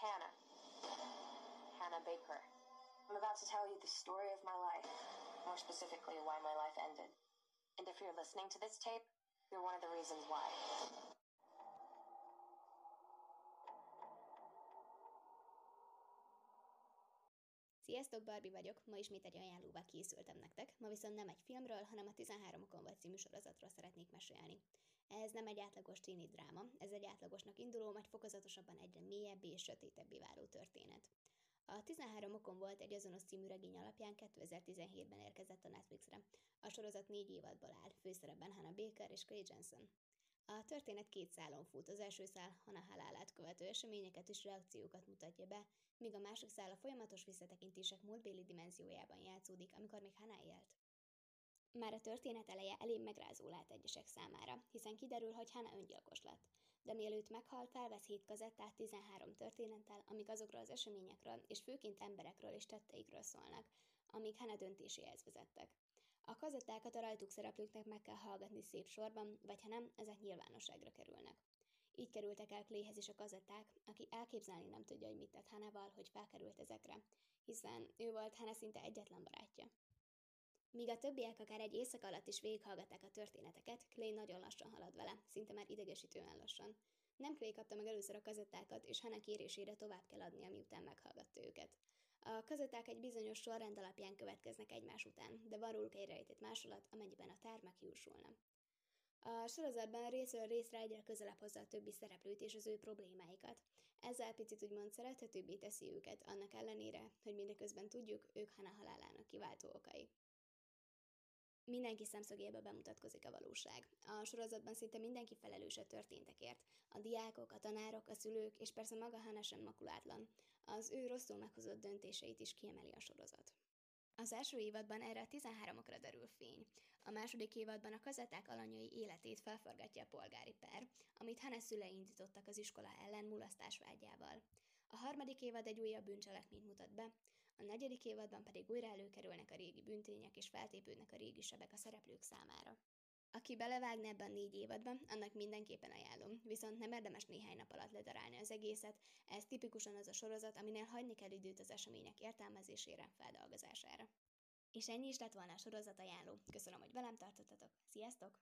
Hannah. Hannah Baker. I'm about to tell you the story of my life, more specifically, why my life ended. And if you're listening to this tape, you're one of the reasons why. Sziasztok, Barbie vagyok, ma ismét egy ajánlóval készültem nektek, ma viszont nem egy filmről, hanem a 13 okon vagy című sorozatról szeretnék mesélni. Ez nem egy átlagos téni dráma, ez egy átlagosnak induló, majd fokozatosabban egyre mélyebb és sötétebbé váló történet. A 13 okon volt egy azonos című regény alapján 2017-ben érkezett a Netflixre. A sorozat négy évadból áll, főszerepben Hannah Baker és Clay Jensen. A történet két szálon fut. Az első szál Hana halálát követő eseményeket és reakciókat mutatja be, míg a másik szál a folyamatos visszatekintések múltbéli dimenziójában játszódik, amikor még Hana élt. Már a történet eleje elég megrázó lehet egyesek számára, hiszen kiderül, hogy Hana öngyilkos lett. De mielőtt meghal, felvesz hét kazettát 13 történettel, amik azokról az eseményekről, és főként emberekről és tetteikről szólnak, amik Hana döntéséhez vezettek. A kazettákat a rajtuk szereplőknek meg kell hallgatni szép sorban, vagy ha nem, ezek nyilvánosságra kerülnek. Így kerültek el Clayhez is a kazetták, aki elképzelni nem tudja, hogy mit tett Hanával, hogy felkerült ezekre, hiszen ő volt Hana szinte egyetlen barátja. Míg a többiek akár egy éjszak alatt is végighallgatták a történeteket, Clay nagyon lassan halad vele, szinte már idegesítően lassan. Nem Clay kapta meg először a kazettákat, és Hannah kérésére tovább kell adnia, miután meghallgatta őket. A kazetták egy bizonyos sorrend alapján következnek egymás után, de van róluk egy rejtett másolat, amennyiben a tár megjósulna. A sorozatban részről részre egyre közelebb hozza a többi szereplőt és az ő problémáikat. Ezzel picit úgymond szerethetőbbé teszi őket, annak ellenére, hogy mindeközben tudjuk, ők Hana halálának kiváltó okai. Mindenki szemszögéből bemutatkozik a valóság. A sorozatban szinte mindenki felelős a történtekért. A diákok, a tanárok, a szülők, és persze maga Hannah sem makulátlan. Az ő rosszul meghozott döntéseit is kiemeli a sorozat. Az első évadban erre a 13-okra derül fény. A második évadban a kazetták alanyai életét felforgatja a polgári per, amit Hannah szülei indítottak az iskola ellen mulasztás vágyával. A harmadik évad egy újabb bűncselekményt mutat be, a negyedik évadban pedig újra előkerülnek a régi bűntények és feltépődnek a régi sebek a szereplők számára. Aki belevágna ebben a négy évadban, annak mindenképpen ajánlom, viszont nem érdemes néhány nap alatt ledarálni az egészet, ez tipikusan az a sorozat, aminél hagyni kell időt az események értelmezésére, feldolgozására. És ennyi is lett volna a sorozat ajánló. Köszönöm, hogy velem tartottatok. Sziasztok!